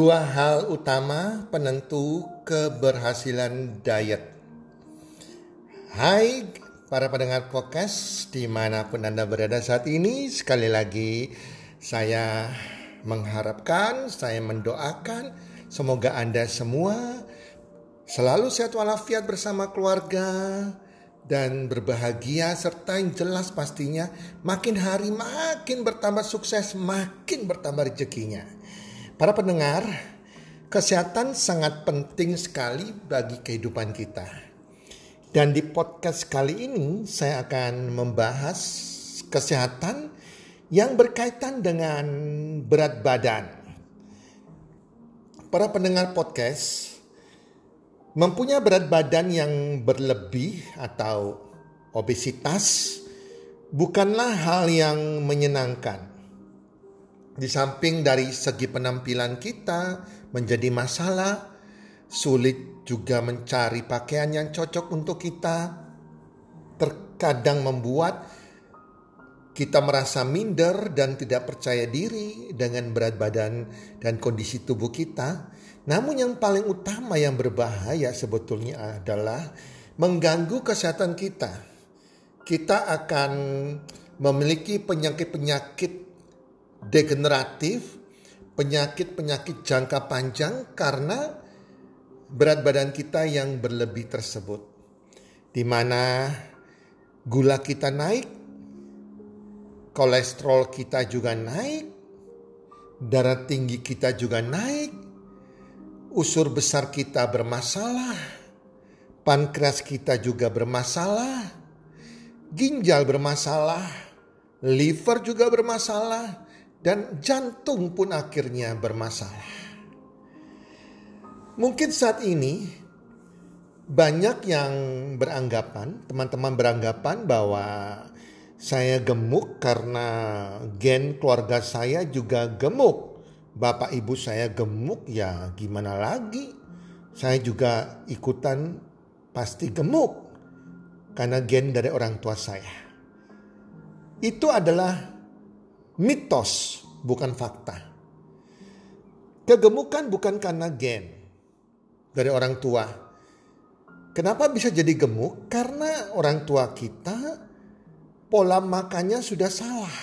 Dua hal utama penentu keberhasilan diet. Hai para pendengar podcast di mana pun Anda berada saat ini. Sekali lagi saya mengharapkan, saya mendoakan semoga Anda semua selalu sehat walafiat bersama keluarga dan berbahagia serta yang jelas pastinya makin hari makin bertambah sukses, makin bertambah rezekinya. Para pendengar, kesehatan sangat penting sekali bagi kehidupan kita. Dan di podcast kali ini saya akan membahas kesehatan yang berkaitan dengan berat badan. Para pendengar podcast mempunyai berat badan yang berlebih atau obesitas bukanlah hal yang menyenangkan di samping dari segi penampilan kita menjadi masalah, sulit juga mencari pakaian yang cocok untuk kita. Terkadang membuat kita merasa minder dan tidak percaya diri dengan berat badan dan kondisi tubuh kita. Namun yang paling utama yang berbahaya sebetulnya adalah mengganggu kesehatan kita. Kita akan memiliki penyakit-penyakit degeneratif, penyakit-penyakit jangka panjang karena berat badan kita yang berlebih tersebut. Di mana gula kita naik, kolesterol kita juga naik, darah tinggi kita juga naik, usur besar kita bermasalah, pankreas kita juga bermasalah, ginjal bermasalah, liver juga bermasalah, dan jantung pun akhirnya bermasalah. Mungkin saat ini banyak yang beranggapan, teman-teman beranggapan bahwa saya gemuk karena gen keluarga saya juga gemuk. Bapak ibu saya gemuk ya gimana lagi? Saya juga ikutan pasti gemuk karena gen dari orang tua saya. Itu adalah mitos, bukan fakta. Kegemukan bukan karena gen dari orang tua. Kenapa bisa jadi gemuk? Karena orang tua kita pola makannya sudah salah.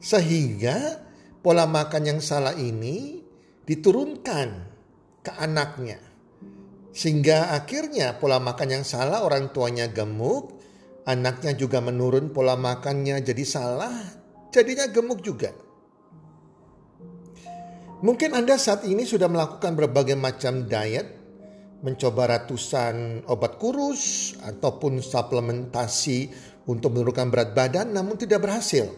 Sehingga pola makan yang salah ini diturunkan ke anaknya. Sehingga akhirnya pola makan yang salah orang tuanya gemuk, anaknya juga menurun pola makannya jadi salah, jadinya gemuk juga. Mungkin Anda saat ini sudah melakukan berbagai macam diet, mencoba ratusan obat kurus ataupun suplementasi untuk menurunkan berat badan namun tidak berhasil.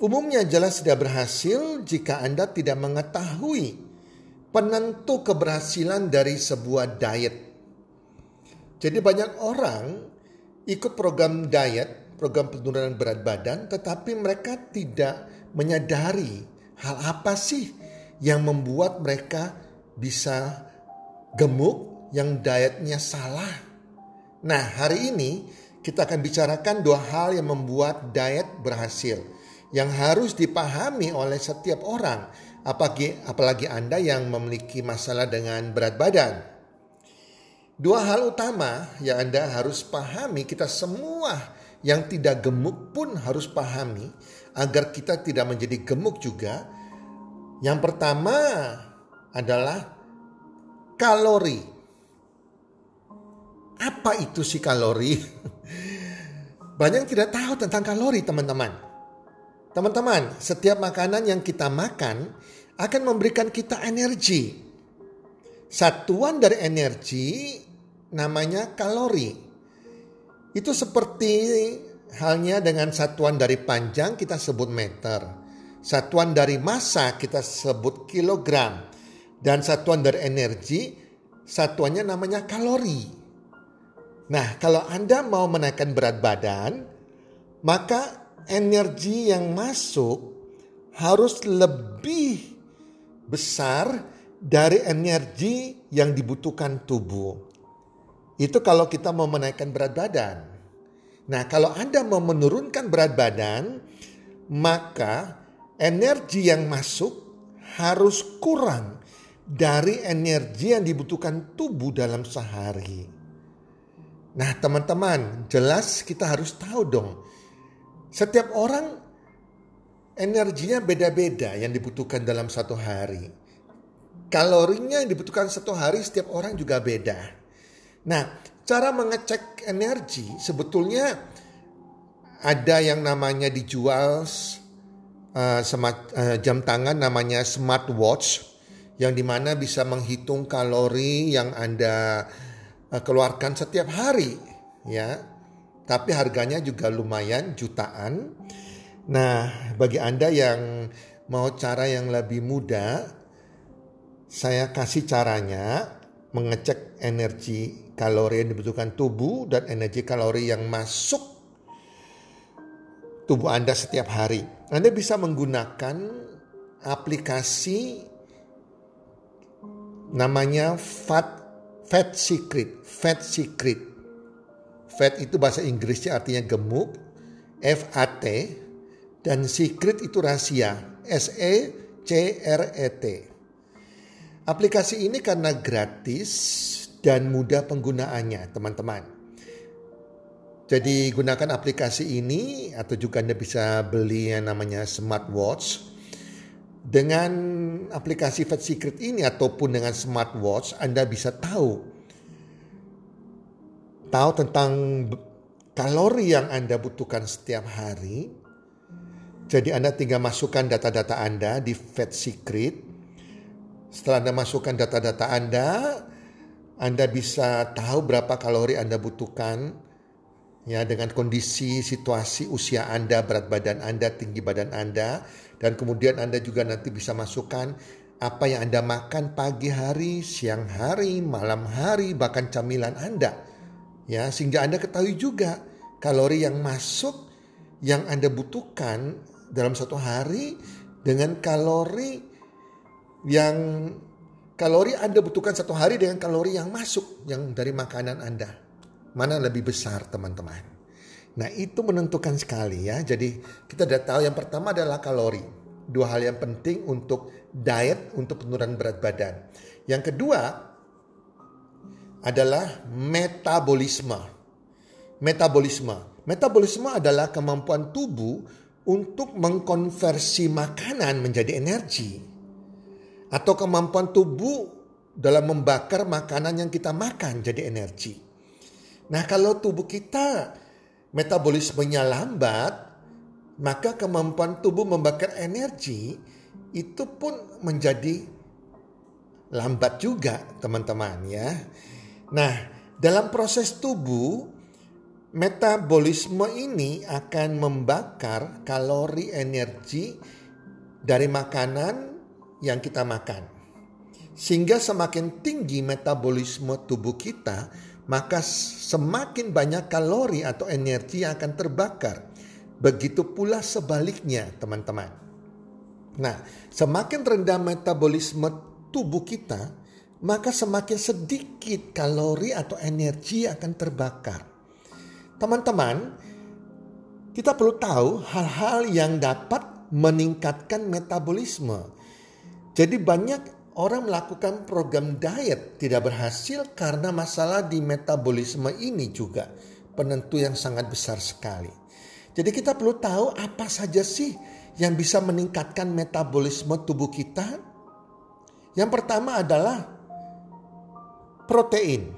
Umumnya jelas tidak berhasil jika Anda tidak mengetahui penentu keberhasilan dari sebuah diet. Jadi banyak orang ikut program diet program penurunan berat badan, tetapi mereka tidak menyadari hal apa sih yang membuat mereka bisa gemuk yang dietnya salah. Nah, hari ini kita akan bicarakan dua hal yang membuat diet berhasil yang harus dipahami oleh setiap orang, apalagi apalagi Anda yang memiliki masalah dengan berat badan. Dua hal utama yang Anda harus pahami, kita semua yang tidak gemuk pun harus pahami agar kita tidak menjadi gemuk juga. Yang pertama adalah kalori. Apa itu si kalori? Banyak yang tidak tahu tentang kalori, teman-teman. Teman-teman, setiap makanan yang kita makan akan memberikan kita energi. Satuan dari energi namanya kalori. Itu seperti halnya dengan satuan dari panjang kita sebut meter. Satuan dari massa kita sebut kilogram. Dan satuan dari energi satuannya namanya kalori. Nah, kalau Anda mau menaikkan berat badan, maka energi yang masuk harus lebih besar dari energi yang dibutuhkan tubuh. Itu kalau kita mau menaikkan berat badan. Nah, kalau Anda mau menurunkan berat badan, maka energi yang masuk harus kurang dari energi yang dibutuhkan tubuh dalam sehari. Nah, teman-teman, jelas kita harus tahu dong. Setiap orang energinya beda-beda yang dibutuhkan dalam satu hari. Kalorinya yang dibutuhkan satu hari setiap orang juga beda. Nah, cara mengecek energi sebetulnya ada yang namanya dijual uh, smart, uh, jam tangan namanya smartwatch yang di mana bisa menghitung kalori yang anda uh, keluarkan setiap hari, ya. Tapi harganya juga lumayan jutaan. Nah, bagi anda yang mau cara yang lebih mudah, saya kasih caranya mengecek energi kalori yang dibutuhkan tubuh dan energi kalori yang masuk tubuh Anda setiap hari. Anda bisa menggunakan aplikasi namanya Fat Fat Secret, Fat Secret. Fat itu bahasa Inggrisnya artinya gemuk, F A T dan secret itu rahasia, S E C R E T. Aplikasi ini karena gratis dan mudah penggunaannya, teman-teman. Jadi gunakan aplikasi ini atau juga Anda bisa beli yang namanya smartwatch. Dengan aplikasi Fat Secret ini ataupun dengan smartwatch Anda bisa tahu tahu tentang kalori yang Anda butuhkan setiap hari. Jadi Anda tinggal masukkan data-data Anda di Fat Secret. Setelah Anda masukkan data-data Anda, anda bisa tahu berapa kalori Anda butuhkan ya dengan kondisi situasi usia Anda, berat badan Anda, tinggi badan Anda dan kemudian Anda juga nanti bisa masukkan apa yang Anda makan pagi hari, siang hari, malam hari, bahkan camilan Anda. Ya, sehingga Anda ketahui juga kalori yang masuk yang Anda butuhkan dalam satu hari dengan kalori yang kalori Anda butuhkan satu hari dengan kalori yang masuk yang dari makanan Anda. Mana lebih besar teman-teman. Nah itu menentukan sekali ya. Jadi kita sudah tahu yang pertama adalah kalori. Dua hal yang penting untuk diet untuk penurunan berat badan. Yang kedua adalah metabolisme. Metabolisme. Metabolisme adalah kemampuan tubuh untuk mengkonversi makanan menjadi energi atau kemampuan tubuh dalam membakar makanan yang kita makan jadi energi. Nah, kalau tubuh kita metabolismenya lambat, maka kemampuan tubuh membakar energi itu pun menjadi lambat juga, teman-teman ya. Nah, dalam proses tubuh metabolisme ini akan membakar kalori energi dari makanan yang kita makan. Sehingga semakin tinggi metabolisme tubuh kita, maka semakin banyak kalori atau energi yang akan terbakar. Begitu pula sebaliknya, teman-teman. Nah, semakin rendah metabolisme tubuh kita, maka semakin sedikit kalori atau energi akan terbakar. Teman-teman, kita perlu tahu hal-hal yang dapat meningkatkan metabolisme. Jadi banyak orang melakukan program diet tidak berhasil karena masalah di metabolisme ini juga penentu yang sangat besar sekali. Jadi kita perlu tahu apa saja sih yang bisa meningkatkan metabolisme tubuh kita. Yang pertama adalah protein.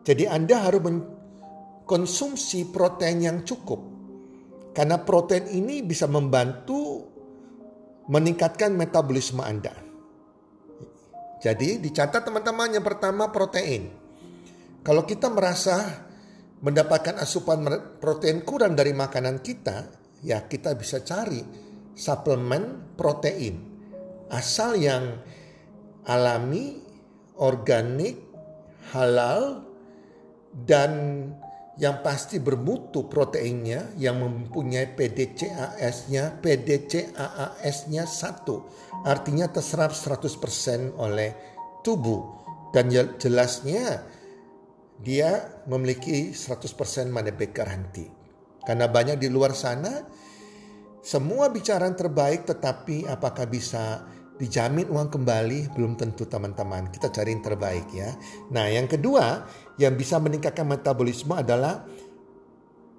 Jadi Anda harus mengkonsumsi protein yang cukup. Karena protein ini bisa membantu meningkatkan metabolisme Anda. Jadi dicatat teman-teman yang pertama protein. Kalau kita merasa mendapatkan asupan protein kurang dari makanan kita, ya kita bisa cari suplemen protein. Asal yang alami, organik, halal, dan yang pasti bermutu proteinnya yang mempunyai PDCAS-nya, PDCAAS-nya satu. Artinya terserap 100% oleh tubuh. Dan jelasnya dia memiliki 100% money back garanti. Karena banyak di luar sana semua bicara terbaik tetapi apakah bisa dijamin uang kembali belum tentu teman-teman. Kita cari yang terbaik ya. Nah, yang kedua yang bisa meningkatkan metabolisme adalah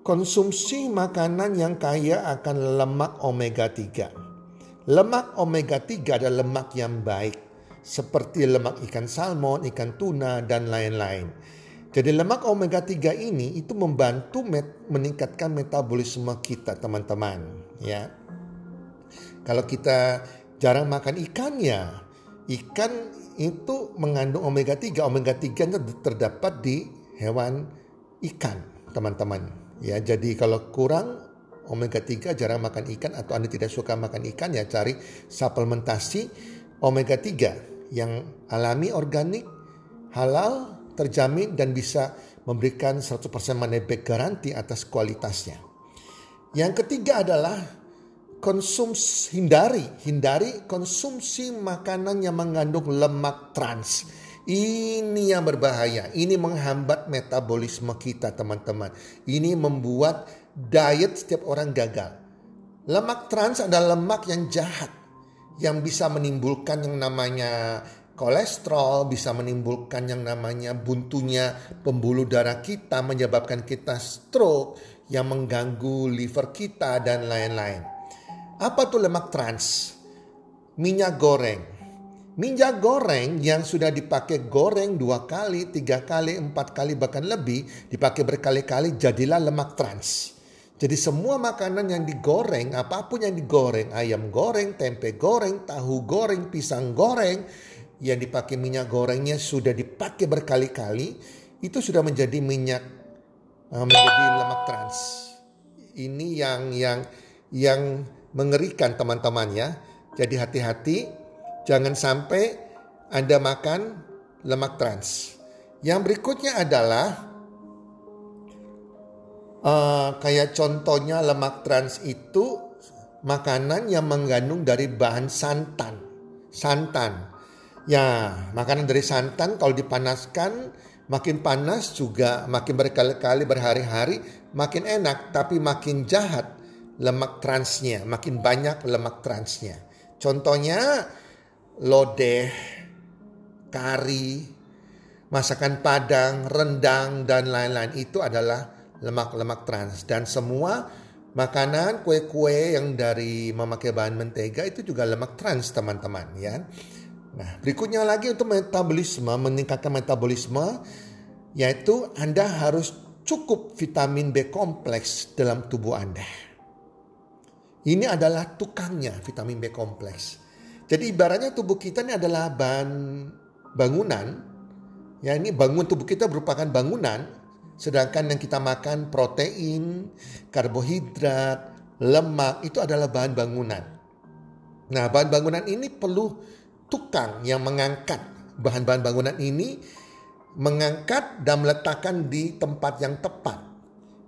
konsumsi makanan yang kaya akan lemak omega 3. Lemak omega 3 adalah lemak yang baik seperti lemak ikan salmon, ikan tuna dan lain-lain. Jadi lemak omega 3 ini itu membantu met meningkatkan metabolisme kita teman-teman ya. Kalau kita jarang makan ikan ya, ikan itu mengandung omega 3. Omega 3 itu terdapat di hewan ikan teman-teman. Ya, jadi kalau kurang omega 3 jarang makan ikan atau Anda tidak suka makan ikan ya cari suplementasi omega 3 yang alami organik, halal, terjamin dan bisa memberikan 100% money back garanti atas kualitasnya. Yang ketiga adalah konsumsi hindari hindari konsumsi makanan yang mengandung lemak trans. Ini yang berbahaya. Ini menghambat metabolisme kita, teman-teman. Ini membuat diet setiap orang gagal. Lemak trans adalah lemak yang jahat yang bisa menimbulkan yang namanya kolesterol, bisa menimbulkan yang namanya buntunya pembuluh darah kita, menyebabkan kita stroke yang mengganggu liver kita dan lain-lain. Apa tuh lemak trans? Minyak goreng. Minyak goreng yang sudah dipakai goreng dua kali, tiga kali, empat kali, bahkan lebih, dipakai berkali-kali, jadilah lemak trans. Jadi semua makanan yang digoreng, apa pun yang digoreng, ayam goreng, tempe goreng, tahu goreng, pisang goreng, yang dipakai minyak gorengnya sudah dipakai berkali-kali, itu sudah menjadi minyak uh, menjadi lemak trans. Ini yang yang yang mengerikan teman-teman ya. Jadi hati-hati jangan sampai Anda makan lemak trans. Yang berikutnya adalah uh, kayak contohnya lemak trans itu makanan yang mengandung dari bahan santan. Santan. Ya, makanan dari santan kalau dipanaskan makin panas juga makin berkali-kali berhari-hari makin enak tapi makin jahat lemak transnya, makin banyak lemak transnya. Contohnya lodeh, kari, masakan padang, rendang dan lain-lain itu adalah lemak-lemak trans dan semua makanan kue-kue yang dari memakai bahan mentega itu juga lemak trans teman-teman ya. Nah, berikutnya lagi untuk metabolisme, meningkatkan metabolisme, yaitu Anda harus cukup vitamin B kompleks dalam tubuh Anda. Ini adalah tukangnya vitamin B kompleks. Jadi ibaratnya tubuh kita ini adalah bahan bangunan. Ya ini bangun tubuh kita merupakan bangunan. Sedangkan yang kita makan protein, karbohidrat, lemak itu adalah bahan bangunan. Nah bahan bangunan ini perlu tukang yang mengangkat bahan-bahan bangunan ini mengangkat dan meletakkan di tempat yang tepat.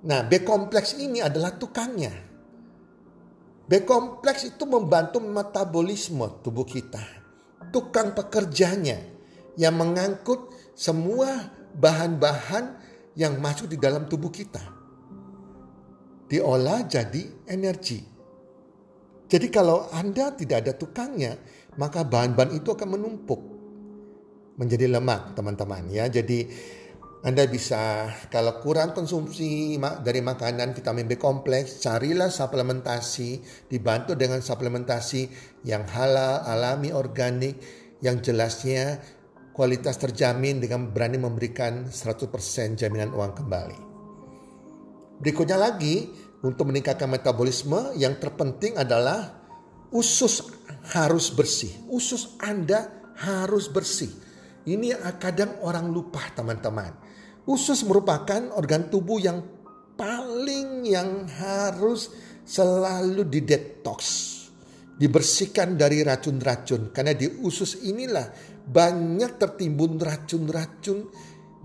Nah, B kompleks ini adalah tukangnya. B kompleks itu membantu metabolisme tubuh kita. Tukang pekerjanya yang mengangkut semua bahan-bahan yang masuk di dalam tubuh kita. Diolah jadi energi. Jadi kalau Anda tidak ada tukangnya, maka bahan-bahan itu akan menumpuk menjadi lemak, teman-teman ya. Jadi anda bisa kalau kurang konsumsi dari makanan vitamin B kompleks, carilah suplementasi dibantu dengan suplementasi yang halal, alami, organik yang jelasnya kualitas terjamin dengan berani memberikan 100% jaminan uang kembali. Berikutnya lagi, untuk meningkatkan metabolisme yang terpenting adalah usus harus bersih. Usus Anda harus bersih. Ini kadang orang lupa teman-teman Usus merupakan organ tubuh yang paling yang harus selalu didetoks. Dibersihkan dari racun-racun. Karena di usus inilah banyak tertimbun racun-racun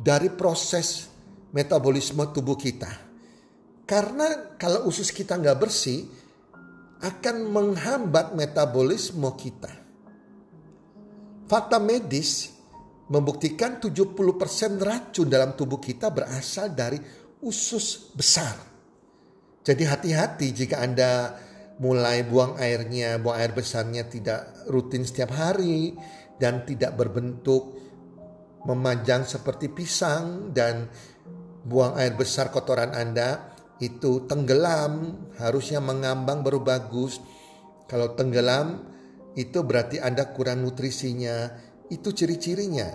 dari proses metabolisme tubuh kita. Karena kalau usus kita nggak bersih, akan menghambat metabolisme kita. Fakta medis membuktikan 70% racun dalam tubuh kita berasal dari usus besar. Jadi hati-hati jika Anda mulai buang airnya, buang air besarnya tidak rutin setiap hari dan tidak berbentuk memanjang seperti pisang dan buang air besar kotoran Anda itu tenggelam, harusnya mengambang baru bagus. Kalau tenggelam itu berarti Anda kurang nutrisinya, itu ciri-cirinya.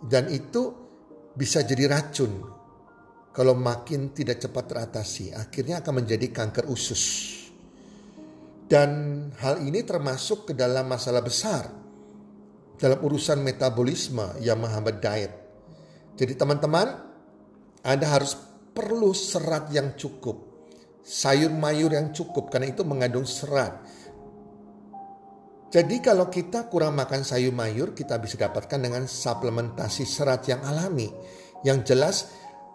Dan itu bisa jadi racun kalau makin tidak cepat teratasi. Akhirnya akan menjadi kanker usus. Dan hal ini termasuk ke dalam masalah besar dalam urusan metabolisme yang menghambat diet. Jadi teman-teman, Anda harus perlu serat yang cukup. Sayur mayur yang cukup karena itu mengandung serat jadi kalau kita kurang makan sayur mayur, kita bisa dapatkan dengan suplementasi serat yang alami. Yang jelas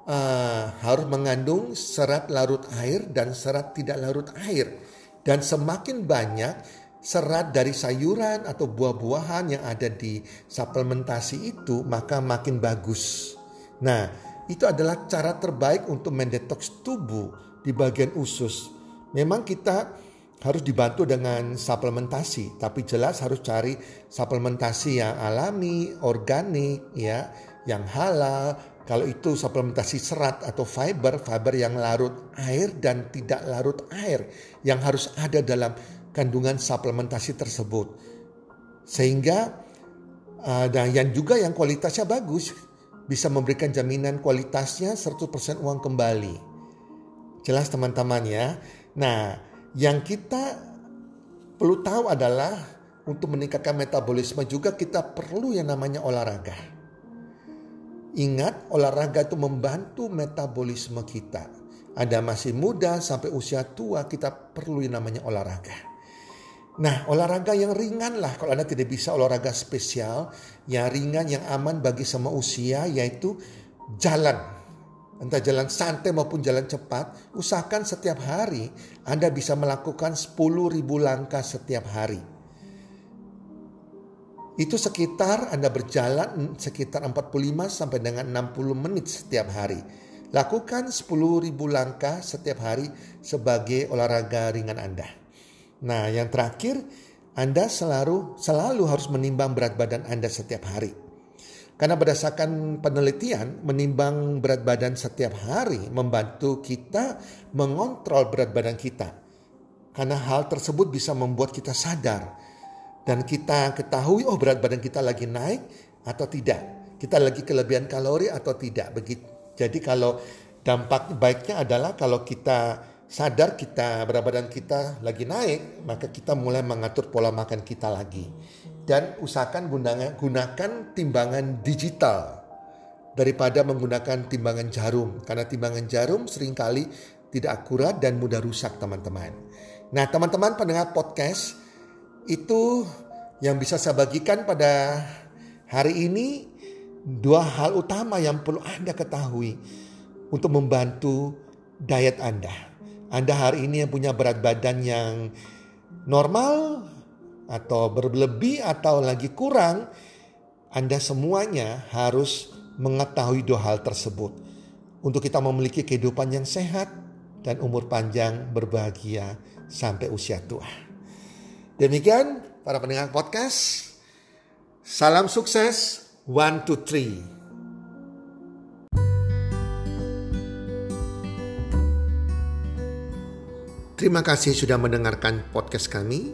uh, harus mengandung serat larut air dan serat tidak larut air. Dan semakin banyak serat dari sayuran atau buah-buahan yang ada di suplementasi itu, maka makin bagus. Nah, itu adalah cara terbaik untuk mendetoks tubuh di bagian usus. Memang kita harus dibantu dengan suplementasi, tapi jelas harus cari suplementasi yang alami, organik, ya, yang halal. Kalau itu suplementasi serat atau fiber, fiber yang larut air dan tidak larut air yang harus ada dalam kandungan suplementasi tersebut. Sehingga uh, dan yang juga yang kualitasnya bagus bisa memberikan jaminan kualitasnya 100% uang kembali. Jelas teman-teman ya. Nah, yang kita perlu tahu adalah untuk meningkatkan metabolisme juga kita perlu yang namanya olahraga. Ingat olahraga itu membantu metabolisme kita. Ada masih muda sampai usia tua kita perlu yang namanya olahraga. Nah olahraga yang ringan lah kalau Anda tidak bisa olahraga spesial. Yang ringan yang aman bagi semua usia yaitu jalan entah jalan santai maupun jalan cepat, usahakan setiap hari Anda bisa melakukan 10.000 langkah setiap hari. Itu sekitar Anda berjalan sekitar 45 sampai dengan 60 menit setiap hari. Lakukan 10.000 langkah setiap hari sebagai olahraga ringan Anda. Nah, yang terakhir, Anda selalu selalu harus menimbang berat badan Anda setiap hari. Karena berdasarkan penelitian, menimbang berat badan setiap hari membantu kita mengontrol berat badan kita. Karena hal tersebut bisa membuat kita sadar dan kita ketahui oh berat badan kita lagi naik atau tidak. Kita lagi kelebihan kalori atau tidak. Begitu. Jadi kalau dampak baiknya adalah kalau kita sadar kita berat badan kita lagi naik, maka kita mulai mengatur pola makan kita lagi dan usahakan gunakan, gunakan timbangan digital daripada menggunakan timbangan jarum karena timbangan jarum sering kali tidak akurat dan mudah rusak teman-teman. Nah, teman-teman pendengar podcast itu yang bisa saya bagikan pada hari ini dua hal utama yang perlu Anda ketahui untuk membantu diet Anda. Anda hari ini yang punya berat badan yang normal atau berlebih atau lagi kurang, Anda semuanya harus mengetahui dua hal tersebut. Untuk kita memiliki kehidupan yang sehat dan umur panjang berbahagia sampai usia tua. Demikian para pendengar podcast. Salam sukses. One, two, three. Terima kasih sudah mendengarkan podcast kami.